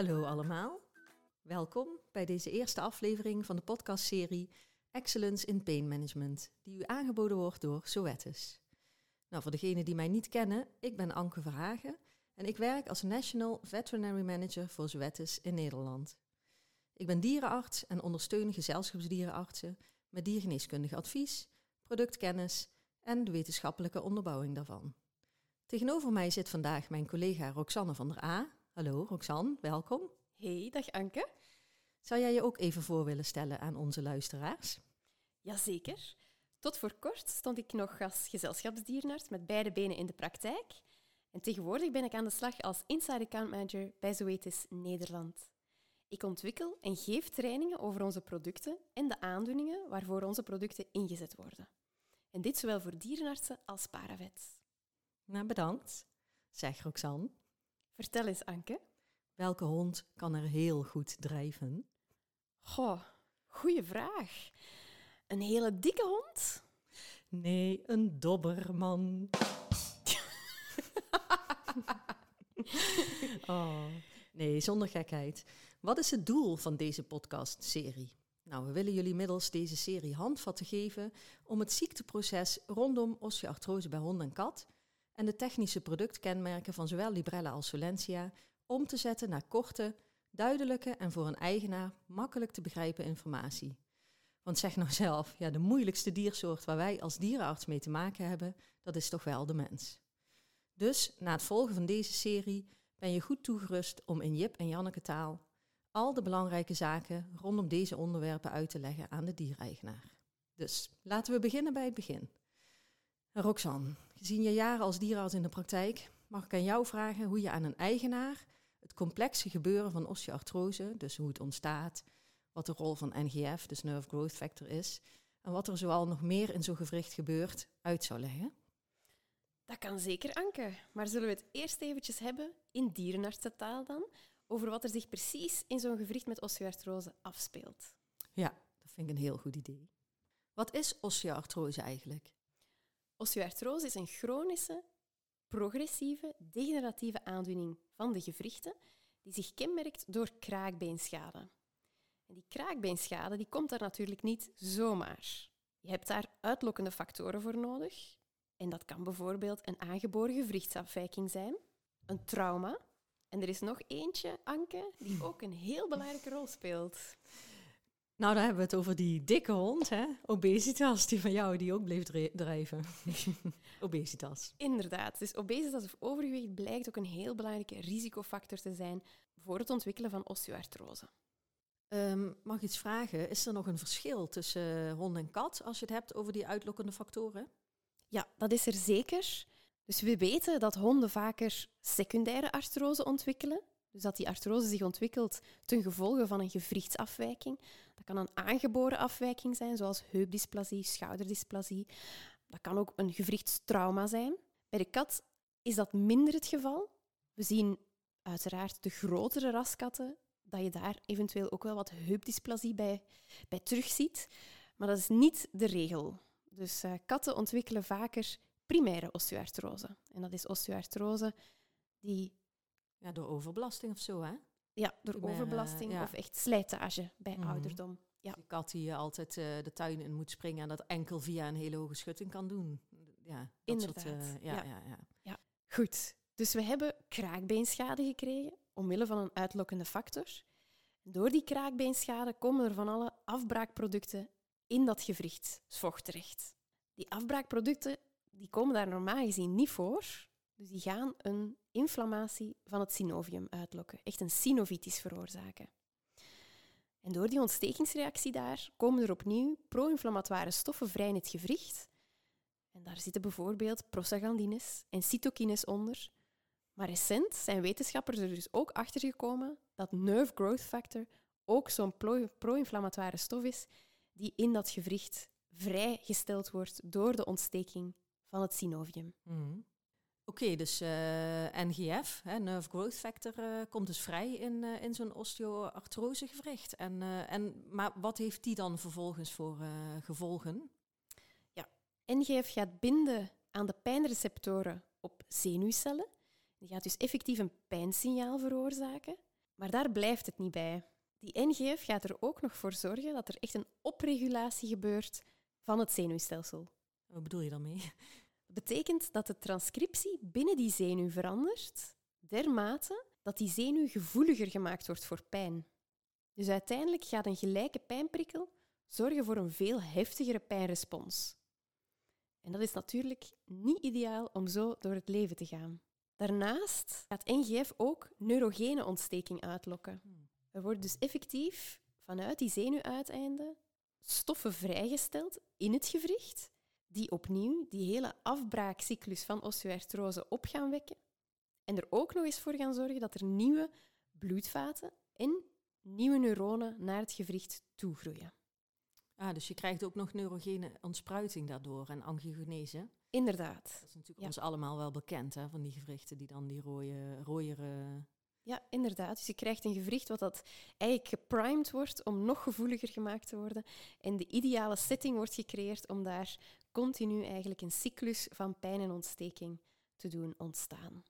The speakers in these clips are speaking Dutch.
Hallo allemaal. Welkom bij deze eerste aflevering van de podcastserie Excellence in Pain Management, die u aangeboden wordt door Zoetis. Nou, voor degenen die mij niet kennen, ik ben Anke Verhagen en ik werk als National Veterinary Manager voor Zoetis in Nederland. Ik ben dierenarts en ondersteun gezelschapsdierenartsen met diergeneeskundig advies, productkennis en de wetenschappelijke onderbouwing daarvan. Tegenover mij zit vandaag mijn collega Roxanne van der A. Hallo Roxanne, welkom. Hey, dag Anke. Zou jij je ook even voor willen stellen aan onze luisteraars? Jazeker. Tot voor kort stond ik nog als gezelschapsdierenarts met beide benen in de praktijk. En tegenwoordig ben ik aan de slag als Inside Account Manager bij Zoetis Nederland. Ik ontwikkel en geef trainingen over onze producten en de aandoeningen waarvoor onze producten ingezet worden. En dit zowel voor dierenartsen als paravets. Nou, bedankt. Zeg Roxanne. Vertel eens, Anke. Welke hond kan er heel goed drijven? Goh, goeie vraag. Een hele dikke hond? Nee, een dobberman. oh, nee, zonder gekheid. Wat is het doel van deze podcastserie? Nou, we willen jullie middels deze serie handvatten geven om het ziekteproces rondom osteoartrose bij hond en kat en de technische productkenmerken van zowel Librella als Solentia om te zetten naar korte, duidelijke en voor een eigenaar makkelijk te begrijpen informatie. Want zeg nou zelf, ja, de moeilijkste diersoort waar wij als dierenarts mee te maken hebben, dat is toch wel de mens. Dus na het volgen van deze serie ben je goed toegerust om in Jip en Janneke taal al de belangrijke zaken rondom deze onderwerpen uit te leggen aan de diereigenaar. Dus laten we beginnen bij het begin. Roxanne, gezien je jaren als dierenarts in de praktijk, mag ik aan jou vragen hoe je aan een eigenaar het complexe gebeuren van osteoartrose, dus hoe het ontstaat, wat de rol van NGF, dus Nerve Growth Factor, is en wat er zoal nog meer in zo'n gewricht gebeurt, uit zou leggen? Dat kan zeker, Anke. Maar zullen we het eerst eventjes hebben, in dierenartsentaal dan, over wat er zich precies in zo'n gewricht met osteoartrose afspeelt? Ja, dat vind ik een heel goed idee. Wat is osteoartrose eigenlijk? Osteoartrose is een chronische, progressieve, degeneratieve aandoening van de gewrichten die zich kenmerkt door kraakbeenschade. En die kraakbeenschade die komt daar natuurlijk niet zomaar. Je hebt daar uitlokkende factoren voor nodig. En dat kan bijvoorbeeld een aangeboren gewrichtsafwijking zijn, een trauma. En er is nog eentje, Anke, die ook een heel belangrijke rol speelt. Nou, dan hebben we het over die dikke hond, hè? Obesitas, die van jou, die ook bleef drijven. obesitas. Inderdaad. Dus obesitas of overgewicht blijkt ook een heel belangrijke risicofactor te zijn voor het ontwikkelen van osteoartrose. Um, mag ik iets vragen? Is er nog een verschil tussen hond en kat als je het hebt over die uitlokkende factoren? Ja, dat is er zeker. Dus we weten dat honden vaker secundaire artrose ontwikkelen. Dus dat die artrose zich ontwikkelt ten gevolge van een gewrichtsafwijking. Dat kan een aangeboren afwijking zijn, zoals heupdysplasie, schouderdysplasie. Dat kan ook een gewrichtstrauma zijn. Bij de kat is dat minder het geval. We zien uiteraard de grotere raskatten dat je daar eventueel ook wel wat heupdysplasie bij, bij terugziet. Maar dat is niet de regel. Dus uh, katten ontwikkelen vaker primaire osteoartrose. En dat is osteoartrose die... Ja, door overbelasting of zo, hè? Ja, door overbelasting of echt slijtage bij mm ouderdom. Ja. Die kat die je altijd uh, de tuin in moet springen en dat enkel via een hele hoge schutting kan doen. Ja, dat Inderdaad. Soort, uh, ja, ja. Ja, ja. ja, goed. Dus we hebben kraakbeenschade gekregen omwille van een uitlokkende factor. Door die kraakbeenschade komen er van alle afbraakproducten in dat gewricht vocht terecht. Die afbraakproducten die komen daar normaal gezien niet voor. Dus die gaan een inflammatie van het synovium uitlokken. Echt een synovitis veroorzaken. En door die ontstekingsreactie daar komen er opnieuw pro-inflammatoire stoffen vrij in het gewricht. En daar zitten bijvoorbeeld prostaglandines en cytokines onder. Maar recent zijn wetenschappers er dus ook achter gekomen dat nerve growth factor ook zo'n pro-inflammatoire stof is die in dat gewricht vrijgesteld wordt door de ontsteking van het synovium. Mhm. Oké, dus uh, NGF, hè, Nerve Growth Factor, uh, komt dus vrij in, uh, in zo'n osteoartrosegewricht. En, en, maar wat heeft die dan vervolgens voor gevolgen? Ja, NGF gaat binden aan de pijnreceptoren op zenuwcellen. Die gaat dus effectief een pijnsignaal veroorzaken. Maar daar blijft het niet bij. Die NGF gaat er ook nog voor zorgen dat er echt een opregulatie gebeurt van het zenuwstelsel. Wat bedoel je daarmee? Dat betekent dat de transcriptie binnen die zenuw verandert, dermate dat die zenuw gevoeliger gemaakt wordt voor pijn. Dus uiteindelijk gaat een gelijke pijnprikkel zorgen voor een veel heftigere pijnrespons. En dat is natuurlijk niet ideaal om zo door het leven te gaan. Daarnaast gaat NGF ook neurogene ontsteking uitlokken. Er wordt dus effectief vanuit die zenuwuiteinden stoffen vrijgesteld in het gewricht, die opnieuw die hele afbraakcyclus van osteoartrose op gaan wekken en er ook nog eens voor gaan zorgen dat er nieuwe bloedvaten en nieuwe neuronen naar het gewricht toegroeien. Ah, dus je krijgt ook nog neurogene ontspruiting daardoor en angiogenese. Inderdaad. Dat is natuurlijk ons allemaal wel bekend, hè, van die gewrichten die dan die rode, rooiere... Ja, inderdaad. Dus je krijgt een gewricht wat dat eigenlijk geprimed wordt om nog gevoeliger gemaakt te worden. En de ideale setting wordt gecreëerd om daar continu eigenlijk een cyclus van pijn en ontsteking te doen ontstaan.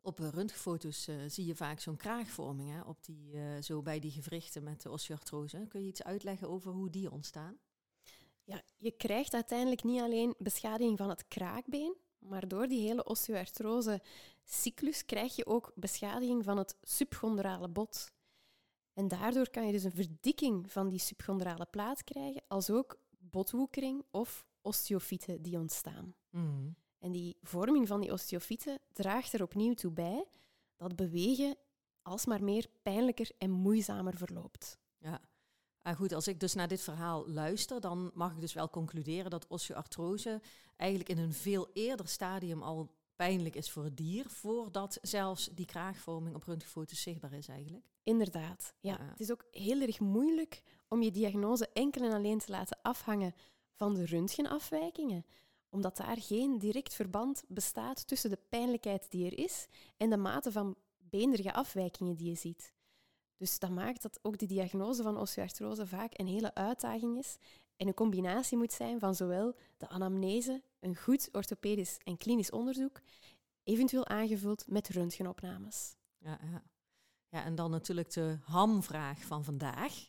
Op röntgenfoto's uh, zie je vaak zo'n kraagvorming hè, op die, uh, zo bij die gewrichten met de osteoartrose. Kun je iets uitleggen over hoe die ontstaan? Ja, je krijgt uiteindelijk niet alleen beschadiging van het kraakbeen, maar door die hele osteoartrose-cyclus krijg je ook beschadiging van het subchondrale bot. En daardoor kan je dus een verdikking van die subchondrale plaat krijgen, als ook botwoekering of osteofieten die ontstaan. Mm. En die vorming van die osteofieten draagt er opnieuw toe bij dat bewegen alsmaar meer pijnlijker en moeizamer verloopt. Ja, ah, goed, als ik dus naar dit verhaal luister, dan mag ik dus wel concluderen dat osteoartrose eigenlijk in een veel eerder stadium al pijnlijk is voor het dier, voordat zelfs die kraagvorming op röntgenfoto's zichtbaar is eigenlijk. Inderdaad, ja. Het is ook heel erg moeilijk om je diagnose enkel en alleen te laten afhangen van de röntgenafwijkingen omdat daar geen direct verband bestaat tussen de pijnlijkheid die er is en de mate van beenderige afwijkingen die je ziet. Dus dat maakt dat ook de diagnose van osteoartrose vaak een hele uitdaging is en een combinatie moet zijn van zowel de anamnese, een goed orthopedisch en klinisch onderzoek, eventueel aangevuld met röntgenopnames. Ja, ja. ja, en dan natuurlijk de hamvraag van vandaag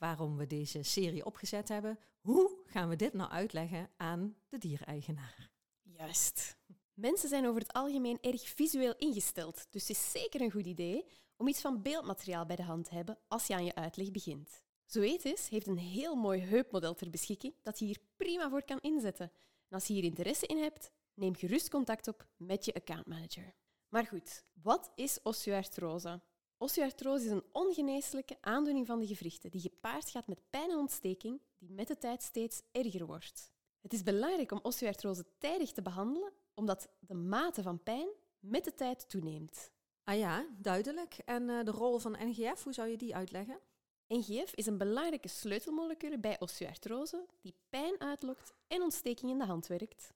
waarom we deze serie opgezet hebben. Hoe gaan we dit nou uitleggen aan de diereigenaar? Juist. Mensen zijn over het algemeen erg visueel ingesteld, dus het is zeker een goed idee om iets van beeldmateriaal bij de hand te hebben als je aan je uitleg begint. Zoetis heeft een heel mooi heupmodel ter beschikking dat je hier prima voor kan inzetten. En als je hier interesse in hebt, neem gerust contact op met je accountmanager. Maar goed, wat is osteoartrose? Osteoartrose is een ongeneeslijke aandoening van de gewrichten die gepaard gaat met pijn en ontsteking die met de tijd steeds erger wordt. Het is belangrijk om osteoartrose tijdig te behandelen, omdat de mate van pijn met de tijd toeneemt. Ah ja, duidelijk. En uh, de rol van NGF, hoe zou je die uitleggen? NGF is een belangrijke sleutelmolecule bij osteoartrose die pijn uitlokt en ontsteking in de hand werkt.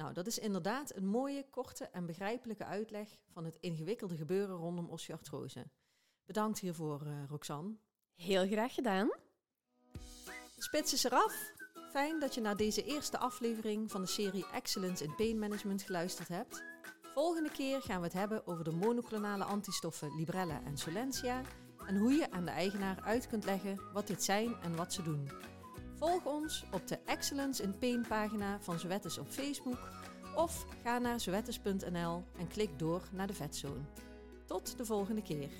Nou, dat is inderdaad een mooie, korte en begrijpelijke uitleg van het ingewikkelde gebeuren rondom osteoartrose. Bedankt hiervoor, uh, Roxanne. Heel graag gedaan. Spits is eraf. Fijn dat je naar deze eerste aflevering van de serie Excellence in Pain Management geluisterd hebt. Volgende keer gaan we het hebben over de monoclonale antistoffen Librella en Solensia en hoe je aan de eigenaar uit kunt leggen wat dit zijn en wat ze doen. Volg ons op de Excellence in Pain pagina van Zwettes op Facebook of ga naar zwettes.nl en klik door naar de vetzone. Tot de volgende keer.